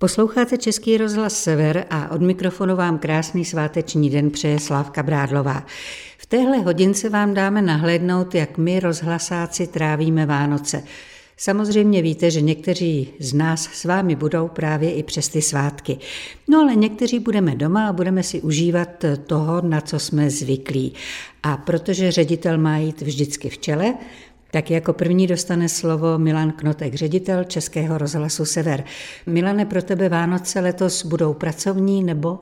Posloucháte Český rozhlas Sever a od mikrofonu vám krásný sváteční den přeje Slávka Brádlová. V téhle hodince vám dáme nahlédnout, jak my rozhlasáci trávíme Vánoce. Samozřejmě víte, že někteří z nás s vámi budou právě i přes ty svátky. No ale někteří budeme doma a budeme si užívat toho, na co jsme zvyklí. A protože ředitel má jít vždycky v čele, tak jako první dostane slovo Milan Knotek, ředitel Českého rozhlasu Sever. Milane, pro tebe Vánoce letos budou pracovní nebo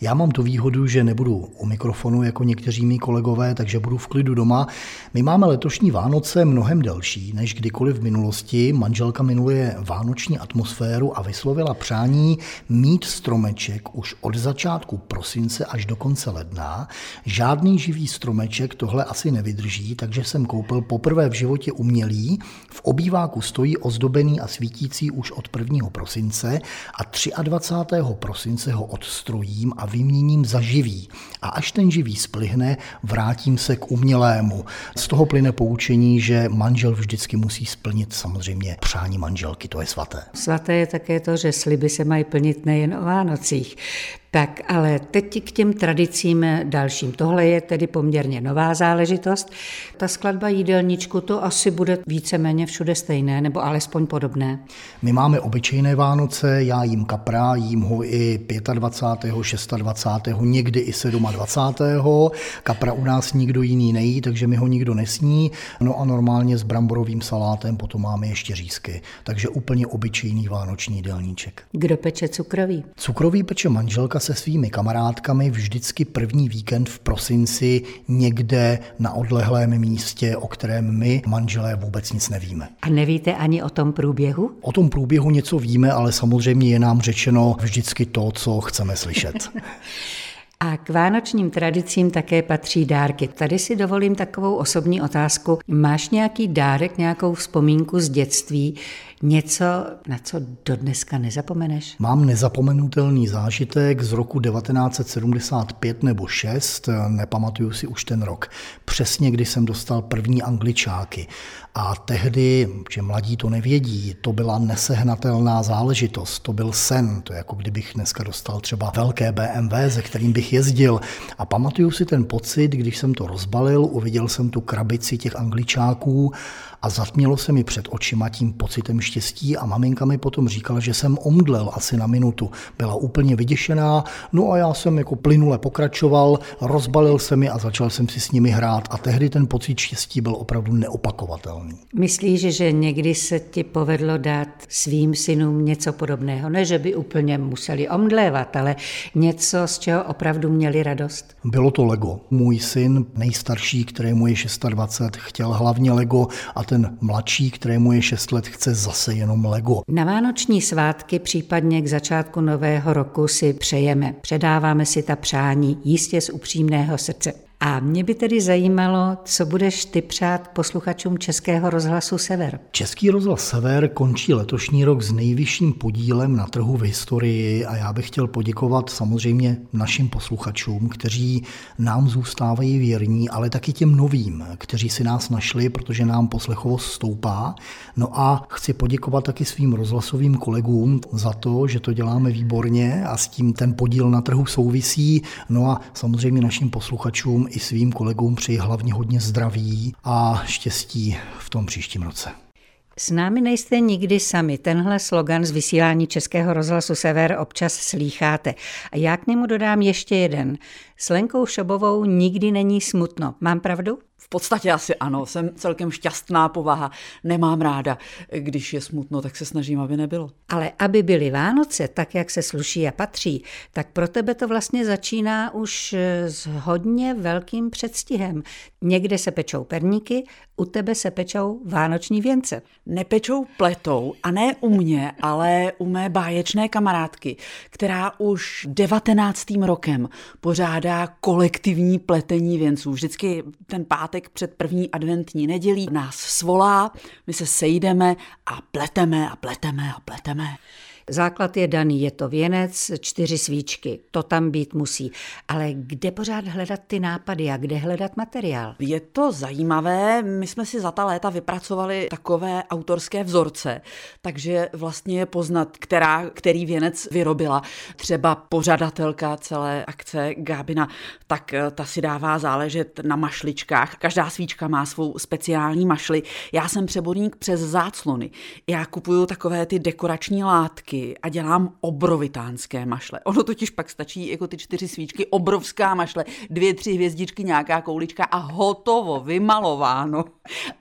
já mám tu výhodu, že nebudu u mikrofonu jako někteří mý kolegové, takže budu v klidu doma. My máme letošní Vánoce mnohem delší než kdykoliv v minulosti. Manželka miluje vánoční atmosféru a vyslovila přání mít stromeček už od začátku prosince až do konce ledna. Žádný živý stromeček tohle asi nevydrží, takže jsem koupil poprvé v životě umělý. V obýváku stojí ozdobený a svítící už od 1. prosince a 23. prosince ho odstrojím vyměním a vyměním za živý. A až ten živý splihne, vrátím se k umělému. Z toho plyne poučení, že manžel vždycky musí splnit samozřejmě přání manželky, to je svaté. Svaté je také to, že sliby se mají plnit nejen o Vánocích. Tak, ale teď k těm tradicím dalším. Tohle je tedy poměrně nová záležitost. Ta skladba jídelníčku to asi bude víceméně všude stejné, nebo alespoň podobné. My máme obyčejné Vánoce, já jím kapra, jím ho i 25., 26., někdy i 27. Kapra u nás nikdo jiný nejí, takže mi ho nikdo nesní. No a normálně s bramborovým salátem potom máme ještě řízky. Takže úplně obyčejný vánoční jídelníček. Kdo peče cukrový? Cukrový peče manželka se svými kamarádkami vždycky první víkend v prosinci někde na odlehlém místě, o kterém my, manželé, vůbec nic nevíme. A nevíte ani o tom průběhu? O tom průběhu něco víme, ale samozřejmě je nám řečeno vždycky to, co chceme slyšet. A k vánočním tradicím také patří dárky. Tady si dovolím takovou osobní otázku. Máš nějaký dárek, nějakou vzpomínku z dětství, něco, na co do dneska nezapomeneš? Mám nezapomenutelný zážitek z roku 1975 nebo 6, nepamatuju si už ten rok. Přesně, kdy jsem dostal první angličáky. A tehdy, že mladí to nevědí, to byla nesehnatelná záležitost, to byl sen, to je jako kdybych dneska dostal třeba velké BMW, ze kterým bych jezdil. A pamatuju si ten pocit, když jsem to rozbalil, uviděl jsem tu krabici těch angličáků a zatmělo se mi před očima tím pocitem štěstí a maminka mi potom říkala, že jsem omdlel asi na minutu. Byla úplně vyděšená, no a já jsem jako plynule pokračoval, rozbalil se mi a začal jsem si s nimi hrát a tehdy ten pocit štěstí byl opravdu neopakovatelný. Myslíš, že někdy se ti povedlo dát svým synům něco podobného? Ne, že by úplně museli omdlévat, ale něco, z čeho opravdu měli radost? Bylo to Lego. Můj syn, nejstarší, kterému je 26, chtěl hlavně Lego a ten mladší, kterému je 6 let, chce zase jenom Lego. Na vánoční svátky, případně k začátku nového roku si přejeme. Předáváme si ta přání jistě z upřímného srdce. A mě by tedy zajímalo, co budeš ty přát posluchačům Českého rozhlasu Sever. Český rozhlas Sever končí letošní rok s nejvyšším podílem na trhu v historii a já bych chtěl poděkovat samozřejmě našim posluchačům, kteří nám zůstávají věrní, ale taky těm novým, kteří si nás našli, protože nám poslechovost stoupá. No a chci poděkovat taky svým rozhlasovým kolegům za to, že to děláme výborně a s tím ten podíl na trhu souvisí. No a samozřejmě našim posluchačům i svým kolegům přeji hlavně hodně zdraví a štěstí v tom příštím roce. S námi nejste nikdy sami. Tenhle slogan z vysílání Českého rozhlasu Sever občas slýcháte. A já k němu dodám ještě jeden. S Lenkou Šobovou nikdy není smutno. Mám pravdu? Podstatě asi ano, jsem celkem šťastná povaha, nemám ráda, když je smutno, tak se snažím, aby nebylo. Ale aby byly Vánoce tak, jak se sluší a patří, tak pro tebe to vlastně začíná už s hodně velkým předstihem. Někde se pečou perníky, u tebe se pečou vánoční věnce. Nepečou pletou a ne u mě, ale u mé báječné kamarádky, která už 19. rokem pořádá kolektivní pletení věnců. Vždycky ten pátek před první adventní nedělí nás svolá, my se sejdeme a pleteme a pleteme a pleteme. Základ je daný, je to věnec, čtyři svíčky, to tam být musí. Ale kde pořád hledat ty nápady a kde hledat materiál? Je to zajímavé, my jsme si za ta léta vypracovali takové autorské vzorce, takže vlastně je poznat, která, který věnec vyrobila. Třeba pořadatelka celé akce Gábina, tak eh, ta si dává záležet na mašličkách. Každá svíčka má svou speciální mašli. Já jsem přeborník přes záclony. Já kupuju takové ty dekorační látky a dělám obrovitánské mašle. Ono totiž pak stačí jako ty čtyři svíčky, obrovská mašle, dvě, tři hvězdičky, nějaká koulička a hotovo, vymalováno.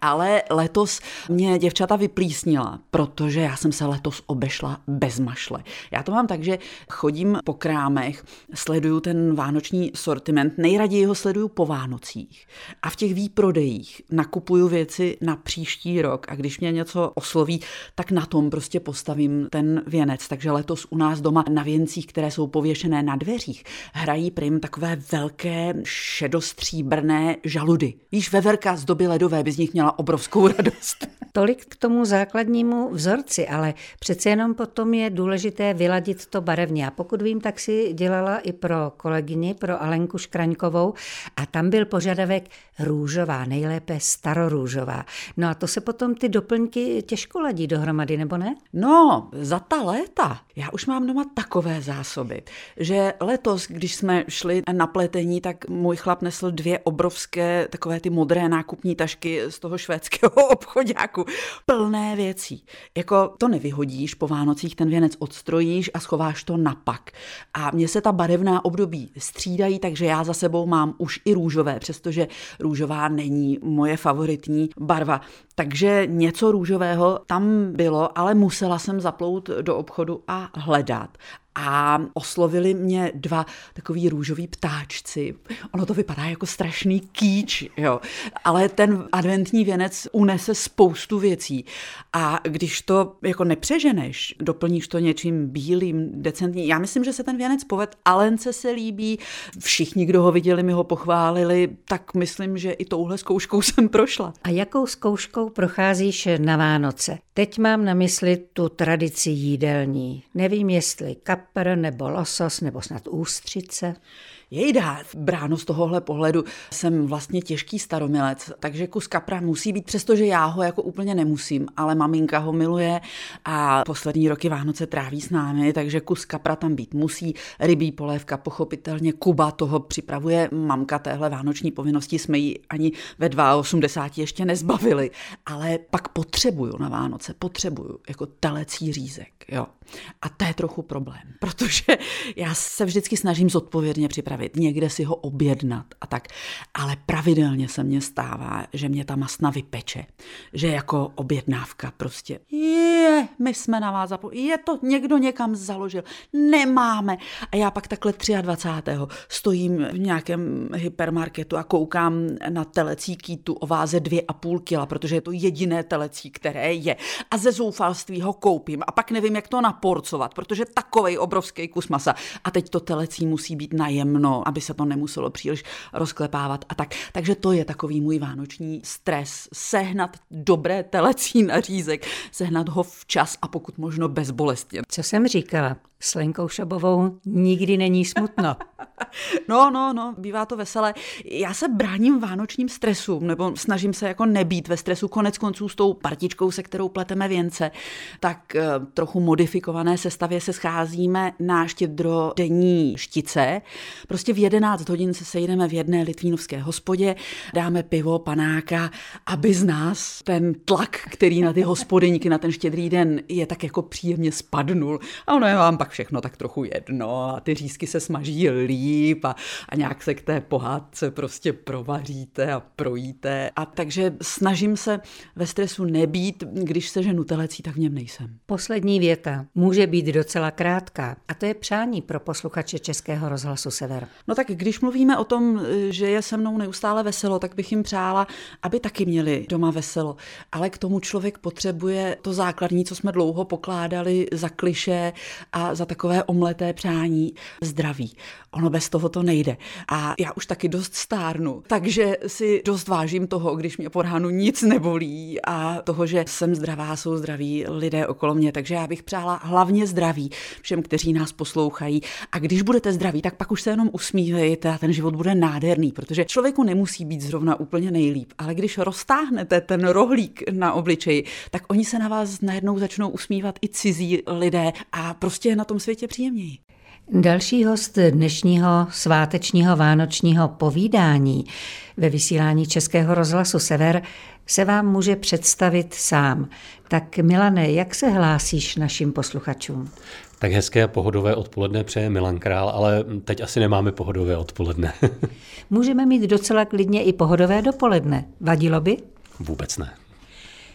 Ale letos mě děvčata vyplísnila, protože já jsem se letos obešla bez mašle. Já to mám tak, že chodím po krámech, sleduju ten vánoční sortiment, nejraději ho sleduju po Vánocích a v těch výprodejích nakupuju věci na příští rok a když mě něco osloví, tak na tom prostě postavím ten věnec. Takže letos u nás doma na věncích, které jsou pověšené na dveřích, hrají prim takové velké šedostříbrné žaludy. Víš, veverka z doby ledové by z nich měla obrovskou radost. Tolik k tomu základnímu vzorci, ale přece jenom potom je důležité vyladit to barevně. A pokud vím, tak si dělala i pro kolegyni, pro Alenku Škraňkovou a tam byl požadavek růžová, nejlépe starorůžová. No a to se potom ty doplňky těžko ladí dohromady, nebo ne? No, za ta léta. Já už mám doma takové zásoby, že letos, když jsme šli na pletení, tak můj chlap nesl dvě obrovské takové ty modré nákupní tašky z toho švédského obchodáku, plné věcí. Jako to nevyhodíš, po Vánocích ten věnec odstrojíš a schováš to na pak. A mně se ta barevná období střídají, takže já za sebou mám už i růžové, přestože růžová není moje favoritní barva. Takže něco růžového tam bylo, ale musela jsem zaplout do obchodu a hledat a oslovili mě dva takový růžoví ptáčci. Ono to vypadá jako strašný kýč, jo. Ale ten adventní věnec unese spoustu věcí. A když to jako nepřeženeš, doplníš to něčím bílým, decentní. Já myslím, že se ten věnec poved. Alence se líbí, všichni, kdo ho viděli, mi ho pochválili, tak myslím, že i touhle zkouškou jsem prošla. A jakou zkouškou procházíš na Vánoce? Teď mám na mysli tu tradici jídelní. Nevím, jestli kap kapr nebo losos nebo snad ústřice. Jejda, bráno z tohohle pohledu jsem vlastně těžký staromilec, takže kus kapra musí být, přestože já ho jako úplně nemusím, ale maminka ho miluje a poslední roky Vánoce tráví s námi, takže kus kapra tam být musí. Rybí polévka, pochopitelně Kuba toho připravuje mamka téhle vánoční povinnosti, jsme ji ani ve 82 ještě nezbavili, ale pak potřebuju na Vánoce, potřebuju jako telecí řízek, jo. A to je trochu problém, protože já se vždycky snažím zodpovědně připravit, někde si ho objednat a tak, ale pravidelně se mně stává, že mě ta masna vypeče, že jako objednávka prostě je, my jsme na vás zapomněli, je to někdo někam založil, nemáme. A já pak takhle 23. stojím v nějakém hypermarketu a koukám na telecí kýtu o váze 2,5 kila, protože je to jediné telecí, které je. A ze zoufalství ho koupím a pak nevím, jak to na porcovat, protože takový obrovský kus masa. A teď to telecí musí být najemno, aby se to nemuselo příliš rozklepávat a tak. Takže to je takový můj vánoční stres. Sehnat dobré telecí nařízek, sehnat ho včas a pokud možno bezbolestně. Co jsem říkala? S Lenkou Šabovou nikdy není smutno. no, no, no, bývá to veselé. Já se bráním vánočním stresům, nebo snažím se jako nebýt ve stresu. Konec konců s tou partičkou, se kterou pleteme věnce, tak eh, trochu modifikované sestavě se scházíme na štědro denní štice. Prostě v 11 hodin se sejdeme v jedné litvínovské hospodě, dáme pivo, panáka, aby z nás ten tlak, který na ty hospodyňky na ten štědrý den je tak jako příjemně spadnul. A ono je vám pak všechno tak trochu jedno a ty řízky se smaží líp a, a nějak se k té pohádce prostě provaříte a projíte. A takže snažím se ve stresu nebýt, když se ženu telecí, tak v něm nejsem. Poslední věta může být docela krátká a to je přání pro posluchače Českého rozhlasu Sever. No tak když mluvíme o tom, že je se mnou neustále veselo, tak bych jim přála, aby taky měli doma veselo. Ale k tomu člověk potřebuje to základní, co jsme dlouho pokládali za kliše a za takové omleté přání zdraví. Ono bez toho to nejde. A já už taky dost stárnu, takže si dost vážím toho, když mě po ránu nic nebolí a toho, že jsem zdravá, jsou zdraví lidé okolo mě. Takže já bych přála hlavně zdraví všem, kteří nás poslouchají. A když budete zdraví, tak pak už se jenom usmívejte a ten život bude nádherný, protože člověku nemusí být zrovna úplně nejlíp, ale když roztáhnete ten rohlík na obličeji, tak oni se na vás najednou začnou usmívat i cizí lidé a prostě na tom světě příjemněji. Další host dnešního svátečního vánočního povídání ve vysílání Českého rozhlasu Sever se vám může představit sám. Tak Milane, jak se hlásíš našim posluchačům? Tak hezké a pohodové odpoledne přeje Milan Král, ale teď asi nemáme pohodové odpoledne. Můžeme mít docela klidně i pohodové dopoledne. Vadilo by? Vůbec ne.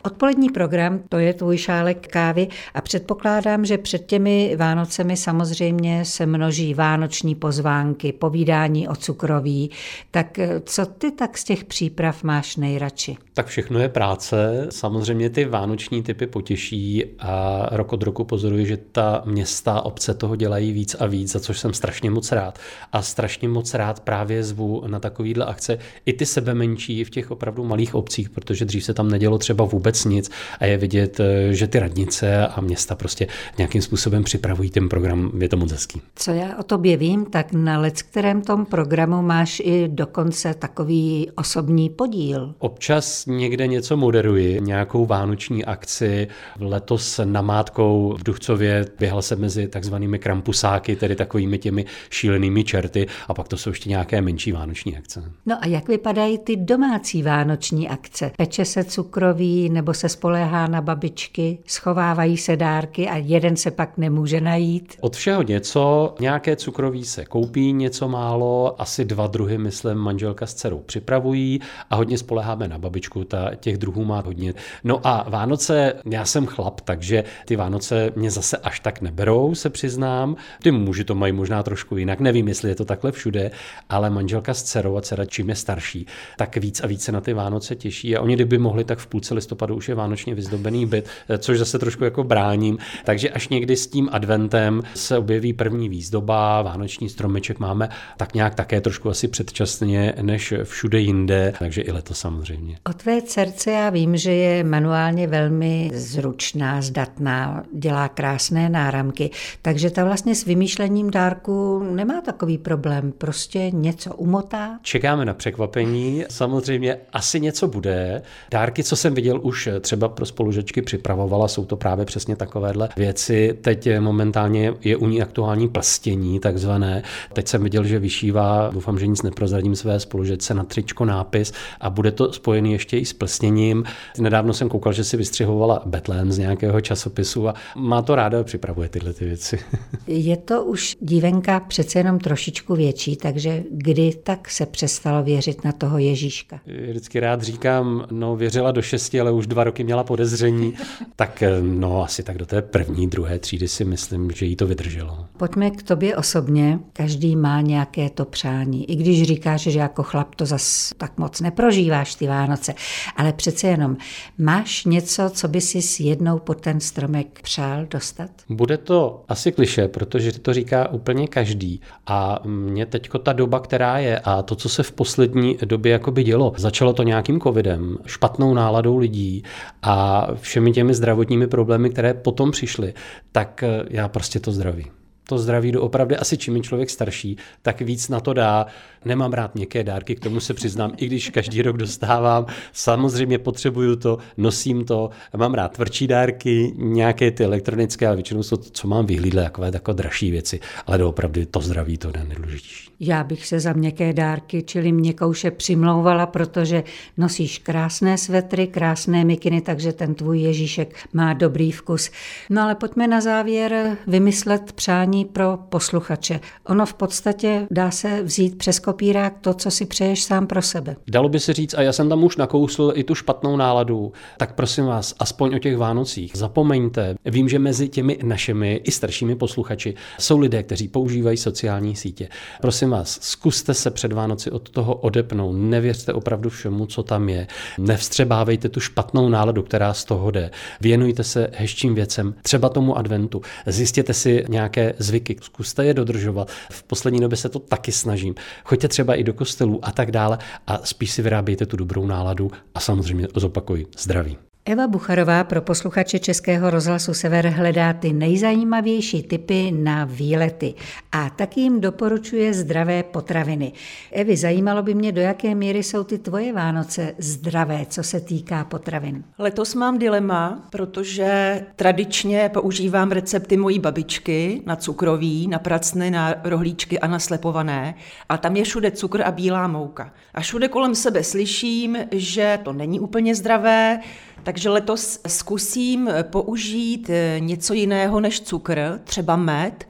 Odpolední program, to je tvůj šálek kávy a předpokládám, že před těmi Vánocemi samozřejmě se množí vánoční pozvánky, povídání o cukroví. Tak eh, co ty tak z těch příprav máš nejradši? Tak všechno je práce. Samozřejmě ty vánoční typy potěší a rok od roku pozoruji, že ta města, obce toho dělají víc a víc, za což jsem strašně moc rád. A strašně moc rád právě zvu na takovýhle akce i ty sebe menší v těch opravdu malých obcích, protože dřív se tam nedělo třeba vůbec vůbec nic a je vidět, eh, že ty radnice a města prostě nějakým způsobem připravují ten program, je to moc hezký. Co já o tobě vím, tak na let kterém tom programu máš i dokonce takový osobní podíl. Občas někde něco moderuji, nějakou vánoční akci. Letos namátkou v Duchcově běhal se mezi takzvanými krampusáky, tedy takovými těmi šílenými čerty a pak to jsou ještě nějaké menší vánoční akce. No a jak vypadají ty domácí vánoční akce? Peče se cukroví nebo nebo se spoléhá na babičky, schovávají se dárky a jeden se pak nemůže najít. Od všeho něco, nějaké cukroví se koupí, něco málo, asi dva druhy, myslím, manželka s dcerou připravují a hodně spoleháme na babičku, ta těch druhů má hodně. No a Vánoce, já jsem chlap, takže ty Vánoce mě zase až tak neberou, se přiznám. Ty muži to mají možná trošku jinak, nevím, jestli je to takhle všude, ale manželka s dcerou a dcera čím je starší, tak víc a víc se na ty Vánoce těší a oni kdyby mohli, tak v půlce listopadu listopadu už je vánočně vyzdobený byt, eh, což zase trošku jako bráním. Takže až někdy s tím adventem se objeví první výzdoba, vánoční stromeček máme tak nějak také trošku asi předčasně než všude jinde, takže i letos samozřejmě. O tvé dcerce já vím, že je manuálně velmi zručná, zdatná, dělá krásné náramky, takže ta vlastně s vymýšlením dárku nemá takový problém, prostě něco umotá. Čekáme na překvapení, samozřejmě asi něco bude. Dárky, co jsem viděl už třeba pro spolužečky připravovala, jsou to právě přesně takovéhle věci. Teď momentálně je u ní aktuální plastění, takzvané. Teď jsem viděl, že vyšívá, doufám, že nic neprozradím své spolužečce na tričko nápis a bude to spojený ještě i s plesněním. Nedávno jsem koukal, že si vystřihovala Betlém z nějakého časopisu a má to ráda připravuje tyhle ty věci. Je to už dívenka přece jenom trošičku větší, takže kdy tak se přestalo věřit na toho Ježíška? Vždycky rád říkám, no věřila do šesti, ale už dva roky měla podezření, tak eh, no asi tak do té první, druhé třídy si myslím, že jí to vydrželo. Pojďme k tobě osobně. Každý má nějaké to přání. I když říkáš, že jako chlap to zas tak moc neprožíváš ty Vánoce, ale přece jenom máš něco, co by si jednou pod ten stromek přál dostat? Bude to asi kliše, protože to říká úplně každý. A mě teďko ta doba, která je a to, co se v poslední době jakoby dělo, začalo to nějakým covidem, špatnou náladou lidí, a všemi těmi zdravotními problémy, které potom přišly, tak eh, já prostě to zdraví to zdraví doopravdy asi čím je člověk starší, tak víc na to dá. Nemám rád měkké dárky, k tomu se přiznám, i když každý rok dostávám. Samozřejmě potřebuju to, nosím to, mám rád tvrdší dárky, nějaké ty elektronické, ale většinou jsou to, co mám vyhlídle, takové takové dražší věci, ale doopravdy to zdraví to je nejdůležitější. Já bych se za měkké dárky, čili měkouše přimlouvala, protože nosíš krásné svetry, krásné mikiny, takže ten tvůj Ježíšek má dobrý vkus. No ale pojďme na závěr vymyslet přání přání pro posluchače. Ono v podstatě dá se vzít přes kopírák to, co si přeješ sám pro sebe. Dalo by se říct, a já jsem tam už nakousl i tu špatnou náladu, tak prosím vás, aspoň o těch Vánocích. Zapomeňte, vím, že mezi těmi našimi i staršími posluchači jsou lidé, kteří používají sociální sítě. Prosím vás, zkuste se před Vánoci od toho odepnout, nevěřte opravdu všemu, co tam je. Nevstřebávejte tu špatnou náladu, která z toho jde. Věnujte se hezčím věcem, třeba tomu adventu. Zjistěte si nějaké zvyky, zkuste je dodržovat. V poslední době se to taky snažím. Choďte třeba i do kostelů a tak dále a spíš si vyrábějte tu dobrou náladu a samozřejmě zopakuj zdraví. Eva Bucharová pro posluchače Českého rozhlasu Sever hledá ty nejzajímavější typy na výlety a taky jim doporučuje zdravé potraviny. Evi, zajímalo by mě, do jaké míry jsou ty tvoje Vánoce zdravé, co se týká potravin. Letos mám dilema, protože tradičně používám recepty mojí babičky na cukroví, na pracny, na rohlíčky a na slepované a tam je všude cukr a bílá mouka. A všude kolem sebe slyším, že to není úplně zdravé, takže letos zkusím použít eh, něco jiného než cukr, třeba med,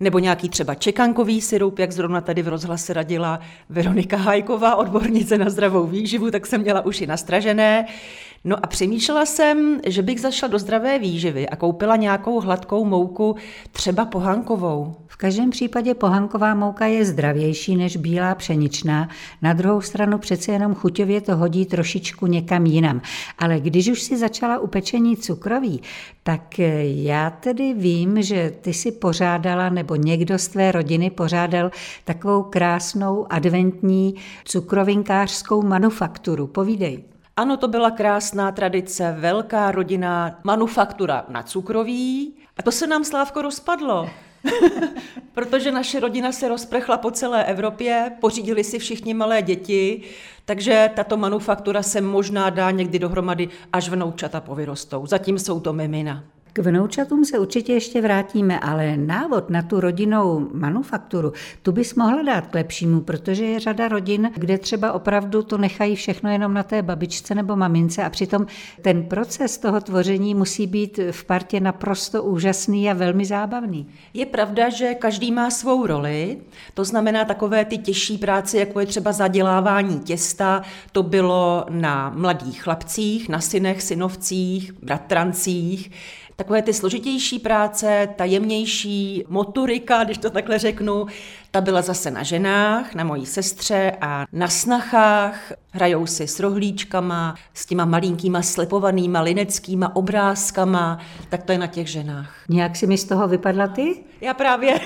nebo nějaký třeba čekankový syrup, jak zrovna tady v rozhlase radila Veronika Hajková, odbornice na zdravou výživu, tak jsem měla uši nastražené. No a přemýšlela jsem, že bych zašla do zdravé výživy a koupila nějakou hladkou mouku, třeba pohankovou. V každém případě pohanková mouka je zdravější než bílá pšeničná. Na druhou stranu přece jenom chuťově to hodí trošičku někam jinam. Ale když už si začala u pečení cukroví, tak já tedy vím, že ty si pořádala, nebo někdo z tvé rodiny pořádal takovou krásnou adventní cukrovinkářskou manufakturu. Povídej. Ano, to byla krásná tradice, velká rodina, manufaktura na cukroví. A to se nám, Slávko, rozpadlo. Protože naše rodina se rozprchla po celé Evropě, pořídili si všichni malé děti, takže tato manufaktura se možná dá někdy dohromady, až vnoučata povyrostou. Zatím jsou to mimina. K vnoučatům se určitě ještě vrátíme, ale návod na tu rodinnou manufakturu, tu bys mohla dát k lepšímu, protože je řada rodin, kde třeba opravdu to nechají všechno jenom na té babičce nebo mamince a přitom ten proces toho tvoření musí být v partě naprosto úžasný a velmi zábavný. Je pravda, že každý má svou roli, to znamená takové ty těžší práce, jako je třeba zadělávání těsta, to bylo na mladých chlapcích, na synech, synovcích, bratrancích, Takové ty složitější práce, tajemnější motorika, když to takhle řeknu, ta byla zase na ženách, na mojí sestře a na snachách. Hrajou si s rohlíčkama, s těma malinkýma slepovanýma lineckýma obrázkama, tak to je na těch ženách. Nějak si mi z toho vypadla ty? Já právě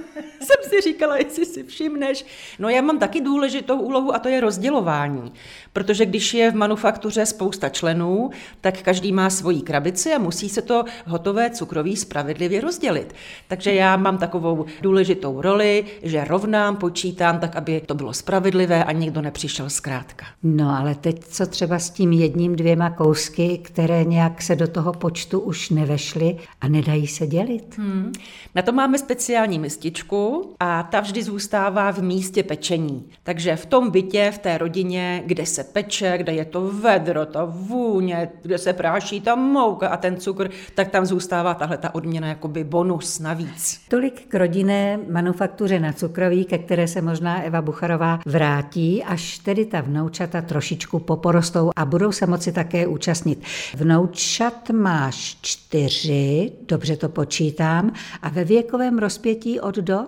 si říkala, jestli si všimneš. No já mám taky důležitou úlohu a to je rozdělování. Protože když je v manufaktuře spousta členů, tak každý má svoji krabici a musí se to hotové cukroví spravedlivě rozdělit. Takže já mám takovou důležitou roli, že rovnám, počítám tak, aby to bylo spravedlivé a nikdo nepřišel zkrátka. No ale teď co třeba s tím jedním, dvěma kousky, které nějak se do toho počtu už nevešly a nedají se dělit? Hmm. Na to máme speciální mističku a ta vždy zůstává v místě pečení. Takže v tom bytě, v té rodině, kde se peče, kde je to vedro, ta vůně, kde se práší ta mouka a ten cukr, tak tam zůstává tahle ta odměna jakoby bonus navíc. Tolik k rodinné manufaktuře na cukroví, ke které se možná Eva Bucharová vrátí, až tedy ta vnoučata trošičku poporostou a budou se moci také účastnit. Vnoučat máš čtyři, dobře to počítám, a ve věkovém rozpětí od do?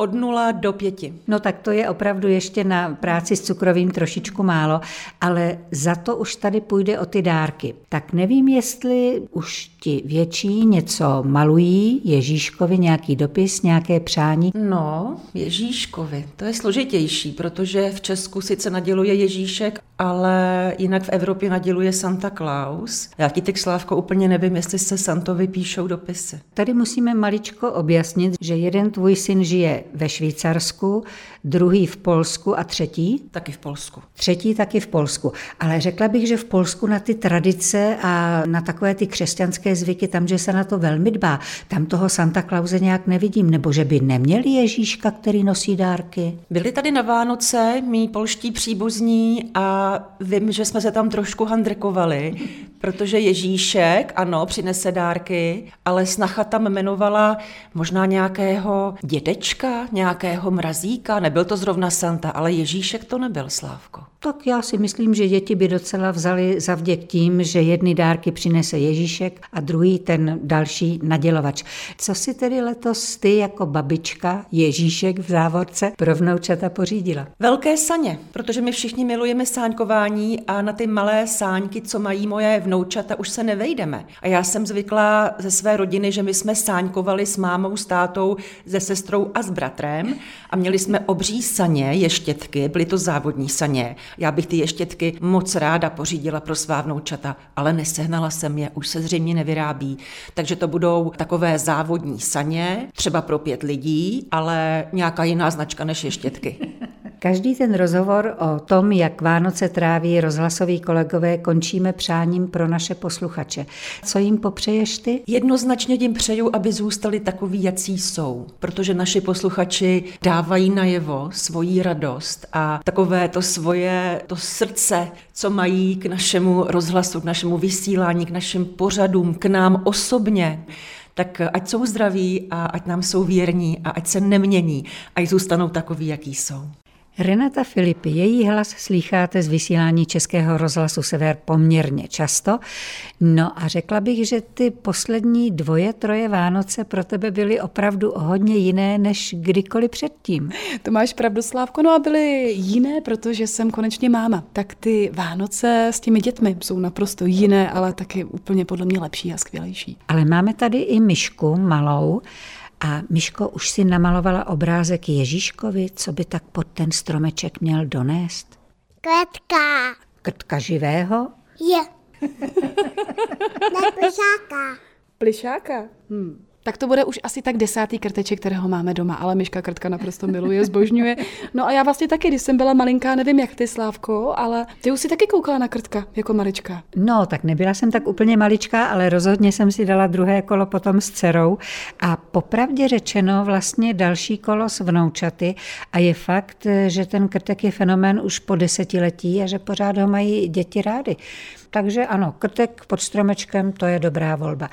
Od nula do pěti. No tak to je opravdu ještě na práci s cukrovým trošičku málo, ale za to už tady půjde o ty dárky. Tak nevím, jestli už ti větší něco malují, Ježíškovi nějaký dopis, nějaké přání. No, Ježíškovi, to je složitější, protože v Česku sice naděluje Ježíšek, ale jinak v Evropě naděluje Santa Claus. Já ti teď, Slávko, úplně nevím, jestli se Santovi píšou dopisy. Tady musíme maličko objasnit, že jeden tvůj syn žije ve Švýcarsku, druhý v Polsku a třetí? Taky v Polsku. Třetí taky v Polsku. Ale řekla bych, že v Polsku na ty tradice a na takové ty křesťanské zvyky, tam, že se na to velmi dbá, tam toho Santa Clause nějak nevidím, nebo že by neměli Ježíška, který nosí dárky. Byli tady na Vánoce mý polští příbuzní a vím, že jsme se tam trošku handrkovali, Protože Ježíšek, ano, přinese dárky, ale snacha tam jmenovala možná nějakého dědečka, nějakého mrazíka, nebyl to zrovna Santa, ale Ježíšek to nebyl, Slávko. Tak já si myslím, že děti by docela vzali za vděk tím, že jedny dárky přinese Ježíšek a druhý ten další nadělovač. Co si tedy letos ty jako babička Ježíšek v závorce pro vnoučata pořídila? Velké saně, protože my všichni milujeme sáňkování a na ty malé sáňky, co mají moje vnoučata, už se nevejdeme. A já jsem zvyklá ze své rodiny, že my jsme sáňkovali s mámou, s tátou, se sestrou a s bratrem a měli jsme obří saně, ještětky, byly to závodní saně. Já bych ty ještětky moc ráda pořídila pro svá vnoučata, ale nesehnala jsem je, už se zřejmě nevyrábí. Takže to budou takové závodní saně, třeba pro pět lidí, ale nějaká jiná značka než ještětky. Každý ten rozhovor o tom, jak Vánoce tráví rozhlasoví kolegové, končíme přáním pro naše posluchače. Co jim popřeješ ty? Jednoznačně jim přeju, aby zůstali takový, jací jsou, protože naši posluchači dávají najevo svoji radost a takové to svoje, to srdce, co mají k našemu rozhlasu, k našemu vysílání, k našim pořadům, k nám osobně tak ať jsou zdraví a ať nám jsou věrní a ať se nemění, ať zůstanou takový, jaký jsou. Renata Filipy, její hlas slýcháte z vysílání Českého rozhlasu Sever poměrně často. No a řekla bych, že ty poslední dvoje, troje Vánoce pro tebe byly opravdu hodně jiné než kdykoliv předtím. To máš pravdu, Slávko, no a byly jiné, protože jsem konečně máma. Tak ty Vánoce s těmi dětmi jsou naprosto jiné, ale taky úplně podle mě lepší a skvělejší. Ale máme tady i Myšku malou, a Miško už si namalovala obrázek Ježíškovi, co by tak pod ten stromeček měl donést? Krtka. Krtka živého? Je. ne plišáka. Plišáka? Hmm. Tak to bude už asi tak desátý krteček, kterého máme doma, ale Myška krtka naprosto miluje, zbožňuje. No a já vlastně taky, když jsem byla malinká, nevím jak ty, Slávko, ale ty už si taky koukala na krtka jako malička. No, tak nebyla jsem tak úplně maličká, ale rozhodně jsem si dala druhé kolo potom s dcerou a popravdě řečeno vlastně další kolo s vnoučaty a je fakt, že ten krtek je fenomén už po desetiletí a že pořád ho mají děti rády. Takže ano, krtek pod stromečkem, to je dobrá volba.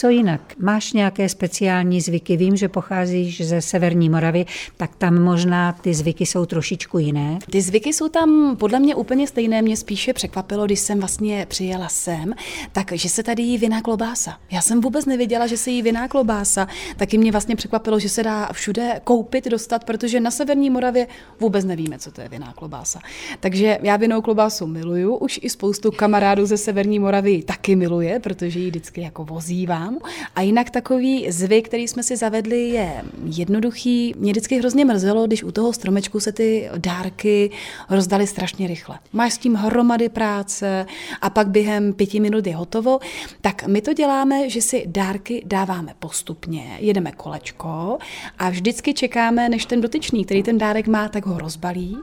Co jinak? Máš nějaké speciální zvyky? Vím, že pocházíš ze Severní Moravy, tak tam možná ty zvyky jsou trošičku jiné. Ty zvyky jsou tam podle mě úplně stejné. Mě spíše překvapilo, když jsem vlastně přijela sem, takže se tady jí viná klobása. Já jsem vůbec nevěděla, že se jí viná klobása. Taky mě vlastně překvapilo, že se dá všude koupit, dostat, protože na Severní Moravě vůbec nevíme, co to je viná klobása. Takže já vinou klobásu miluju, už i spoustu kamarádů ze Severní Moravy taky miluje, protože ji vždycky jako vozívám mám. A jinak takový zvyk, který jsme si zavedli, je jednoduchý. Mě vždycky hrozně mrzelo, když u toho stromečku se ty dárky rozdaly strašně rychle. Máš s tím hromady práce a pak během pěti minut je hotovo. Tak my to děláme, že si dárky dáváme postupně, jedeme kolečko a vždycky čekáme, než ten dotyčný, který ten dárek má, tak ho rozbalí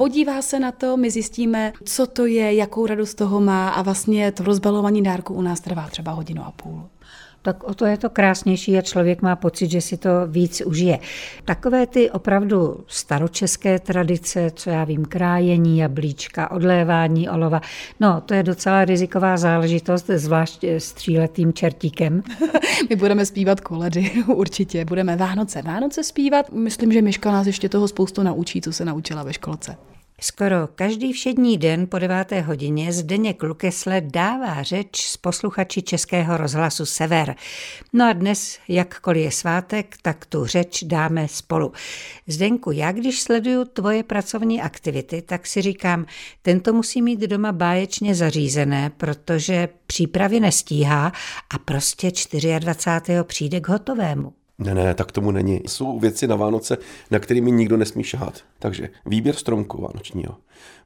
podívá se na to, my zjistíme, co to je, jakou radost toho má a vlastně to rozbalování dárku u nás trvá třeba hodinu a půl tak o to je to krásnější a člověk má pocit, že si to víc užije. Takové ty opravdu staročeské tradice, co já vím, krájení jablíčka, odlévání olova, no to je docela riziková záležitost, zvlášť s tříletým čertíkem. My budeme zpívat koledy, určitě, budeme Vánoce. Vánoce zpívat, myslím, že Miška nás ještě toho spoustu naučí, co se naučila ve školce. Skoro každý všední den po deváté hodině Zdeněk Lukesle dává řeč s posluchači Českého rozhlasu Sever. No a dnes, jakkoliv je svátek, tak tu řeč dáme spolu. Zdenku, já když sleduju tvoje pracovní aktivity, tak si říkám, tento musí mít doma báječně zařízené, protože přípravy nestíhá a prostě 24. přijde k hotovému. Ne, ne, tak tomu není. Jsou věci na Vánoce, na kterými nikdo nesmí šahat. Takže výběr stromku vánočního.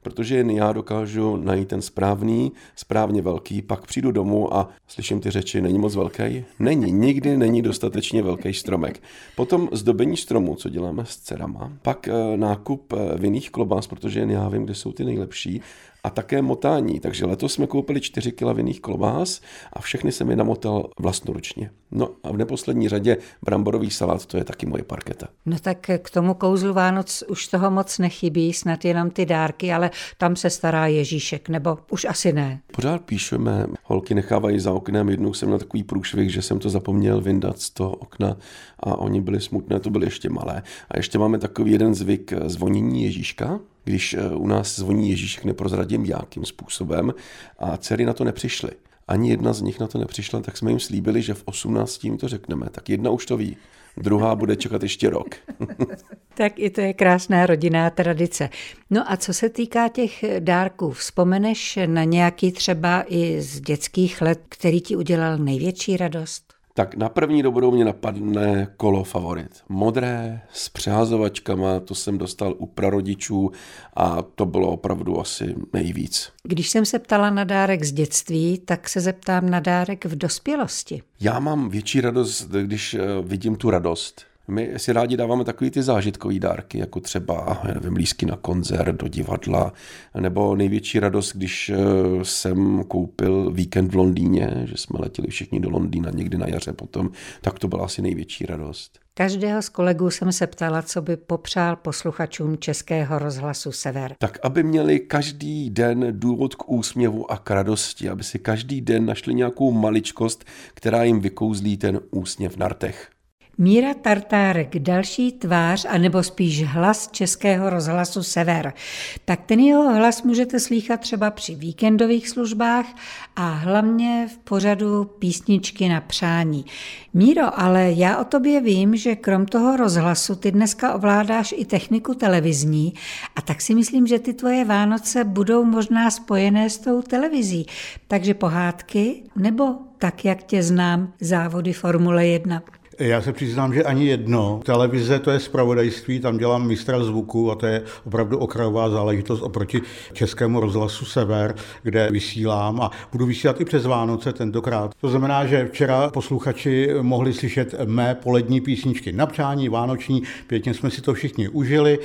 Protože jen já dokážu najít ten správný, správně velký, pak přijdu domů a slyším ty řeči, není moc velký? Není, nikdy není dostatečně velký stromek. Potom zdobení stromu, co děláme s dcerama. Pak e, nákup e, vinných klobás, protože jen já vím, kde jsou ty nejlepší a také motání. Takže letos jsme koupili 4 kg vinných klobás a všechny jsem je namotal vlastnoručně. No a v neposlední řadě bramborový salát, to je taky moje parketa. No tak k tomu kouzlu Vánoc už toho moc nechybí, snad jenom ty dárky, ale tam se stará Ježíšek, nebo už asi ne. Pořád píšeme, holky nechávají za oknem, jednou jsem na takový průšvih, že jsem to zapomněl vyndat z toho okna a oni byli smutné, to byly ještě malé. A ještě máme takový jeden zvyk zvonění Ježíška, když eh, u nás zvoní Ježíšek, neprozradím jakým způsobem a dcery na to nepřišly. Ani jedna z nich na to nepřišla, tak jsme jim slíbili, že v 18 jim to řekneme. Tak jedna už to ví, druhá bude čekat ještě rok. tak i to je krásná rodinná tradice. No a co se týká těch dárků, vzpomeneš na nějaký třeba i z dětských let, který ti udělal největší radost? Tak na první dobrou mě napadne kolo favorit. Modré s přehazovačkama, to jsem dostal u prarodičů a to bylo opravdu asi nejvíc. Když jsem se ptala na dárek z dětství, tak se zeptám na dárek v dospělosti. Já mám větší radost, když eh, vidím tu radost my si rádi dáváme takový ty zážitkový dárky, jako třeba, nevím, lísky na koncert, do divadla, nebo největší radost, když eh, jsem koupil víkend v Londýně, že jsme letěli všichni do Londýna někdy na jaře potom, tak to byla asi největší radost. Každého z kolegů jsem se ptala, co by popřál posluchačům Českého rozhlasu Sever. Tak aby měli každý den důvod k úsměvu a k radosti, aby si každý den našli nějakou maličkost, která jim vykouzlí ten úsměv na rtech. Míra Tartárek, další tvář, anebo spíš hlas Českého rozhlasu Sever. Tak ten jeho hlas můžete slýchat třeba při víkendových službách a hlavně v pořadu písničky na přání. Míro, ale já o tobě vím, že krom toho rozhlasu ty dneska ovládáš i techniku televizní a tak si myslím, že ty tvoje Vánoce budou možná spojené s tou televizí. Takže pohádky nebo tak, jak tě znám, závody Formule 1. Já se přiznám, že ani jedno. Televize to je zpravodajství, tam dělám mistra zvuku a to je opravdu okrajová záležitost oproti českému rozhlasu Sever, kde vysílám a budu vysílat i přes Vánoce tentokrát. To znamená, že včera posluchači mohli slyšet mé polední písničky na přání, vánoční, pěkně jsme si to všichni užili.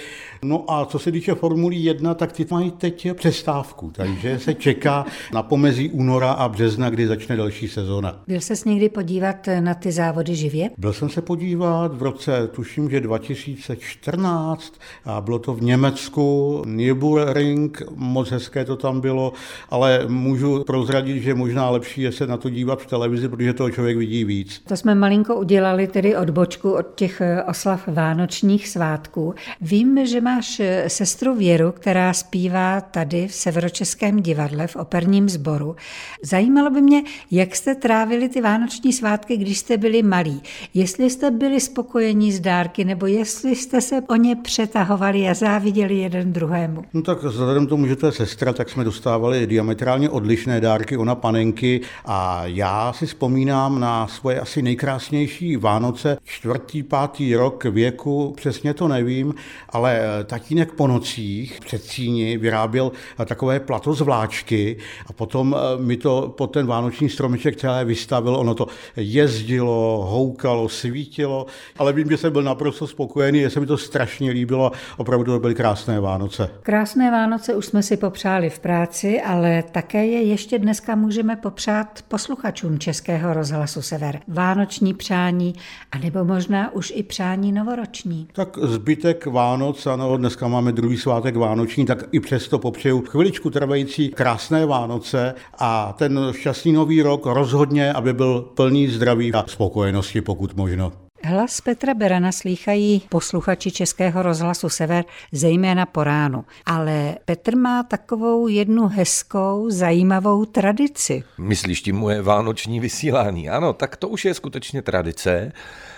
No a co se týče Formulí 1, tak ty mají teď přestávku, takže se čeká na pomezí února a března, kdy začne další sezóna. Byl ses někdy podívat na ty závody živě? Byl jsem se podívat v roce, tuším, že 2014 a bylo to v Německu, Nürburgring, moc hezké to tam bylo, ale můžu prozradit, že možná lepší je se na to dívat v televizi, protože toho člověk vidí víc. To jsme malinko udělali tedy odbočku od těch eh, oslav vánočních svátků. Vím, že máš eh, sestru Věru, která zpívá tady v Severočeském divadle v operním sboru. Zajímalo by mě, jak jste trávili ty vánoční svátky, když jste byli malí jestli jste byli spokojení s dárky, nebo jestli jste se o ně přetahovali a záviděli jeden druhému. No tak vzhledem tomu, že to je sestra, tak jsme dostávali diametrálně odlišné dárky, ona panenky a já si vzpomínám na svoje asi nejkrásnější Vánoce, čtvrtý, pátý rok věku, přesně to nevím, ale tatínek po nocích před cíni vyráběl takové plato z vláčky a potom eh, mi to pod ten vánoční stromeček celé vystavil, ono to jezdilo, houkalo, svítilo, ale vím, že jsem byl naprosto spokojený, že se mi to strašně líbilo, opravdu to byly krásné Vánoce. Krásné Vánoce už jsme si popřáli v práci, ale také je ještě dneska můžeme popřát posluchačům Českého rozhlasu Sever. Vánoční přání, anebo možná už i přání novoroční. Tak zbytek Vánoc, ano, dneska máme druhý svátek Vánoční, tak i přesto popřeju chviličku trvající krásné Vánoce a ten šťastný nový rok rozhodně, aby byl plný zdraví a spokojenosti, pokud možno. Hlas Petra Berana slýchají posluchači Českého rozhlasu Sever zejména po ránu. Ale Petr má takovou jednu hezkou, zajímavou tradici. Myslíš tím moje vánoční vysílání? Ano, tak to už je skutečně tradice.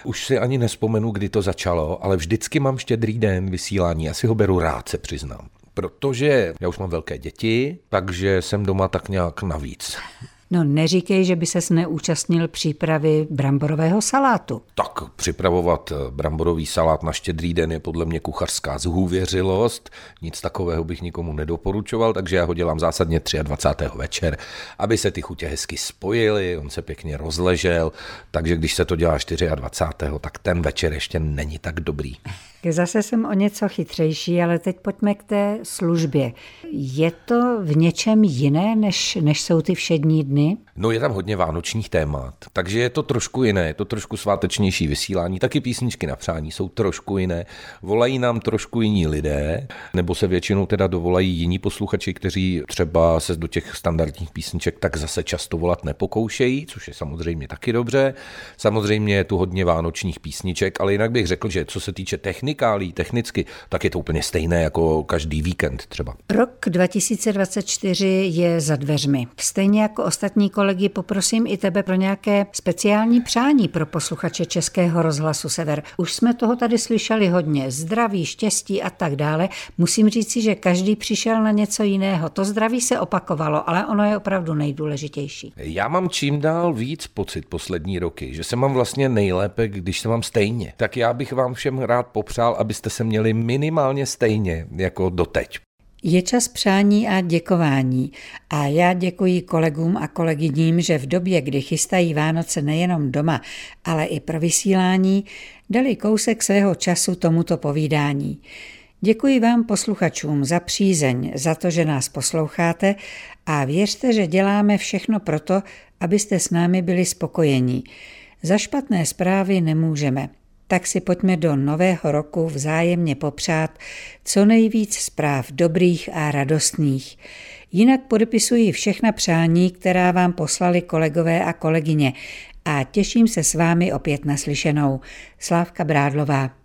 Už si ani nespomenu, kdy to začalo, ale vždycky mám štědrý den vysílání. Já si ho beru rád, se přiznám. Protože já už mám velké děti, takže jsem doma tak nějak navíc. No neříkej, že by ses neúčastnil přípravy bramborového salátu. Tak připravovat eh, bramborový salát na štědrý den je podle mě kuchařská zhůvěřilost. Nic takového bych nikomu nedoporučoval, takže já ho dělám zásadně 23. večer, aby se ty chutě hezky spojily, on se pěkně rozležel, takže když se to dělá 24. tak ten večer ještě není tak dobrý. Zase jsem o něco chytřejší, ale teď pojďme k té službě. Je to v něčem jiné, než, než jsou ty všední dny? стороны No je tam hodně vánočních témat, takže je to trošku jiné, je to trošku svátečnější vysílání, taky písničky na přání jsou trošku jiné, volají nám trošku jiní lidé, nebo se většinou teda dovolají jiní posluchači, kteří třeba se do těch standardních písniček tak zase často volat nepokoušejí, což je samozřejmě taky dobře. Samozřejmě je tu hodně vánočních písniček, ale jinak bych řekl, že co se týče technikálí, technicky, tak je to úplně stejné jako každý víkend třeba. Rok 2024 je za dveřmi. Stejně jako ostatní kolegy poprosím i tebe pro nějaké speciální přání pro posluchače Českého rozhlasu Sever. Už jsme toho tady slyšeli hodně. Zdraví, štěstí a tak dále. Musím říci, že každý přišel na něco jiného. To zdraví se opakovalo, ale ono je opravdu nejdůležitější. Já mám čím dál víc pocit poslední roky, že se mám vlastně nejlépe, když se mám stejně. Tak já bych vám všem rád popřál, abyste se měli minimálně stejně jako doteď. Je čas přání a děkování a já děkuji kolegům a kolegyním, že v době, kdy chystají Vánoce nejenom doma, ale i pro vysílání, dali kousek svého času tomuto povídání. Děkuji vám posluchačům za přízeň, za to, že nás posloucháte a věřte, že děláme všechno proto, abyste s námi byli spokojení. Za špatné zprávy nemůžeme tak si pojďme do nového roku vzájemně popřát co nejvíc zpráv dobrých a radostných. Jinak podepisuji všechna přání, která vám poslali kolegové a kolegyně a těším se s vámi opět naslyšenou. Slávka Brádlová.